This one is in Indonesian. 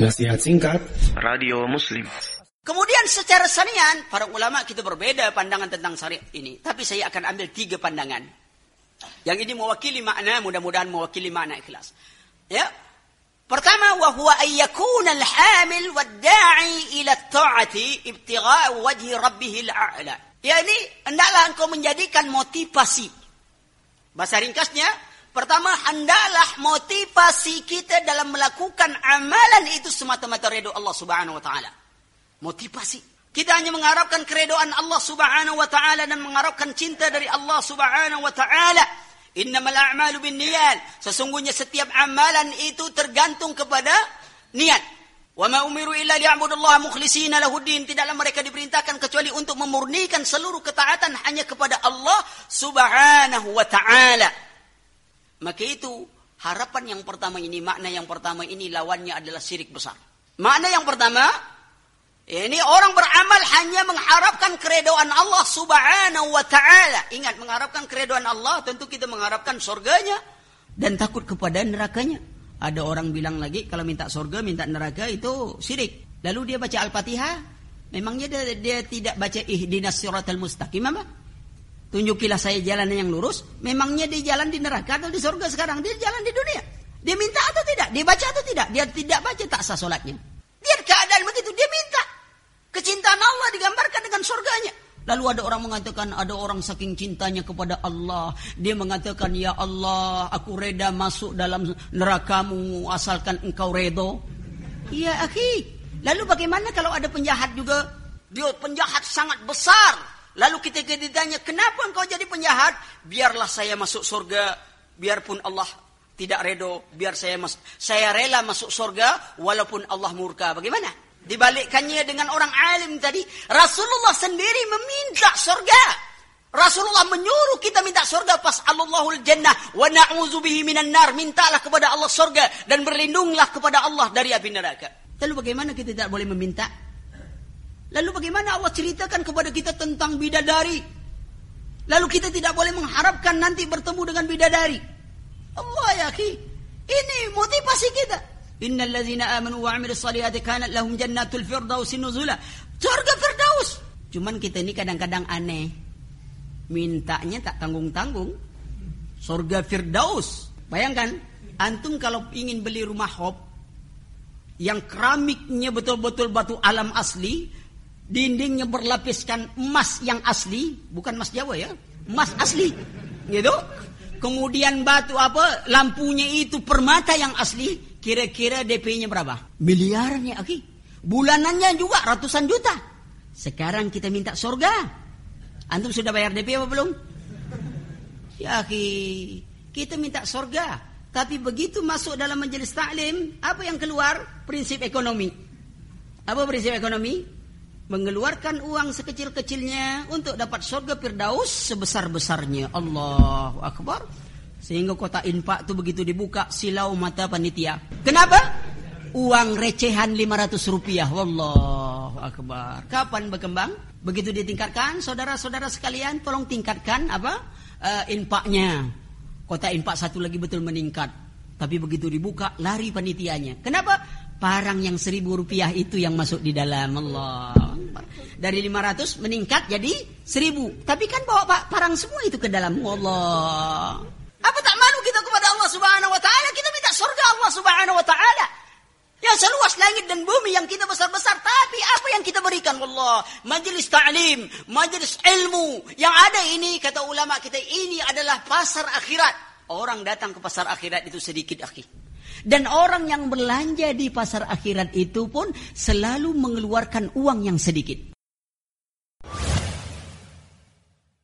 Nasihat singkat Radio Muslim. Kemudian secara sanian, para ulama kita berbeda pandangan tentang syariat ini. Tapi saya akan ambil tiga pandangan. Yang ini mewakili makna, mudah-mudahan mewakili makna ikhlas. Ya. Pertama, wahwa ayyakun al-hamil wad-da'i ila ta'ati ibtigha' wajhi rabbihil a'la. Ya ini, hendaklah engkau menjadikan motivasi. Bahasa ringkasnya, pertama, hendaklah motivasi kita dalam melakukan amalan itu semata-mata redha Allah subhanahu wa ta'ala motivasi. Kita hanya mengharapkan keredoan Allah Subhanahu wa taala dan mengharapkan cinta dari Allah Subhanahu wa taala. Innamal a'malu binniyat. Sesungguhnya setiap amalan itu tergantung kepada niat. Wa ma umiru illa liya'budullaha mukhlishina lahuddin. Tidaklah mereka diperintahkan kecuali untuk memurnikan seluruh ketaatan hanya kepada Allah Subhanahu wa taala. Maka itu harapan yang pertama ini, makna yang pertama ini lawannya adalah syirik besar. Makna yang pertama, ini orang beramal hanya mengharapkan keredoan Allah subhanahu wa ta'ala. Ingat, mengharapkan keredoan Allah tentu kita mengharapkan surganya. Dan takut kepada nerakanya. Ada orang bilang lagi, kalau minta surga, minta neraka itu syirik. Lalu dia baca Al-Fatihah, memangnya dia, dia tidak baca ihdinas siratal mustaqim apa? Tunjukilah saya jalan yang lurus. Memangnya dia jalan di neraka atau di surga sekarang? Dia jalan di dunia. Dia minta atau tidak? Dia baca atau tidak? Dia tidak baca tak sah solatnya. Dia keadaan begitu, dia minta. Kecintaan Allah digambarkan dengan surganya. Lalu ada orang mengatakan, ada orang saking cintanya kepada Allah. Dia mengatakan, Ya Allah, aku reda masuk dalam nerakamu asalkan engkau redo. Iya, akhi. Lalu bagaimana kalau ada penjahat juga? Dia penjahat sangat besar. Lalu kita ditanya, kenapa engkau jadi penjahat? Biarlah saya masuk surga, biarpun Allah tidak redo, biar saya mas saya rela masuk surga walaupun Allah murka. Bagaimana? Dibalikkannya dengan orang alim tadi. Rasulullah sendiri meminta surga. Rasulullah menyuruh kita minta surga pas Allahul jannah wa na'udzubihi minan nar. Mintalah kepada Allah surga dan berlindunglah kepada Allah dari api neraka. Lalu bagaimana kita tidak boleh meminta? Lalu bagaimana Allah ceritakan kepada kita tentang bidadari? Lalu kita tidak boleh mengharapkan nanti bertemu dengan bidadari. Allah ya akhi, ini motivasi kita. Innal ladzina amanu wa 'amilus salihati kanat lahum jannatul firdausi nuzula. Surga Firdaus. Cuman kita ini kadang-kadang aneh. Mintanya tak tanggung-tanggung. Surga Firdaus. Bayangkan, antum kalau ingin beli rumah hop yang keramiknya betul-betul batu alam asli, dindingnya berlapiskan emas yang asli, bukan emas Jawa ya, emas asli. Gitu. Kemudian batu apa? Lampunya itu permata yang asli. Kira-kira DP-nya berapa? Miliarannya, Aki. Bulanannya juga ratusan juta. Sekarang kita minta surga. Antum sudah bayar DP apa belum? Ya, Aki. Kita minta surga. Tapi begitu masuk dalam majelis taklim, apa yang keluar? Prinsip ekonomi. Apa prinsip ekonomi? Mengeluarkan uang sekecil-kecilnya untuk dapat surga Firdaus sebesar-besarnya. Allahu Akbar. Sehingga kota infak itu begitu dibuka silau mata panitia. Kenapa? Uang recehan 500 rupiah. Wallahu Akbar. Kapan berkembang? Begitu ditingkatkan, saudara-saudara sekalian, tolong tingkatkan apa? Uh, infaknya. Kota infak satu lagi betul meningkat. Tapi begitu dibuka, lari panitianya. Kenapa? Parang yang seribu rupiah itu yang masuk di dalam Allah. Dari 500 meningkat jadi seribu. Tapi kan bawa parang semua itu ke dalam Allah. Apa tak malu kita kepada Allah subhanahu wa ta'ala? Kita minta surga Allah subhanahu wa ta'ala. Yang seluas langit dan bumi yang kita besar-besar. Tapi apa yang kita berikan Allah? Majelis ta'lim, majelis ilmu. Yang ada ini, kata ulama kita, ini adalah pasar akhirat. Orang datang ke pasar akhirat itu sedikit akhir. Dan orang yang belanja di pasar akhirat itu pun selalu mengeluarkan uang yang sedikit.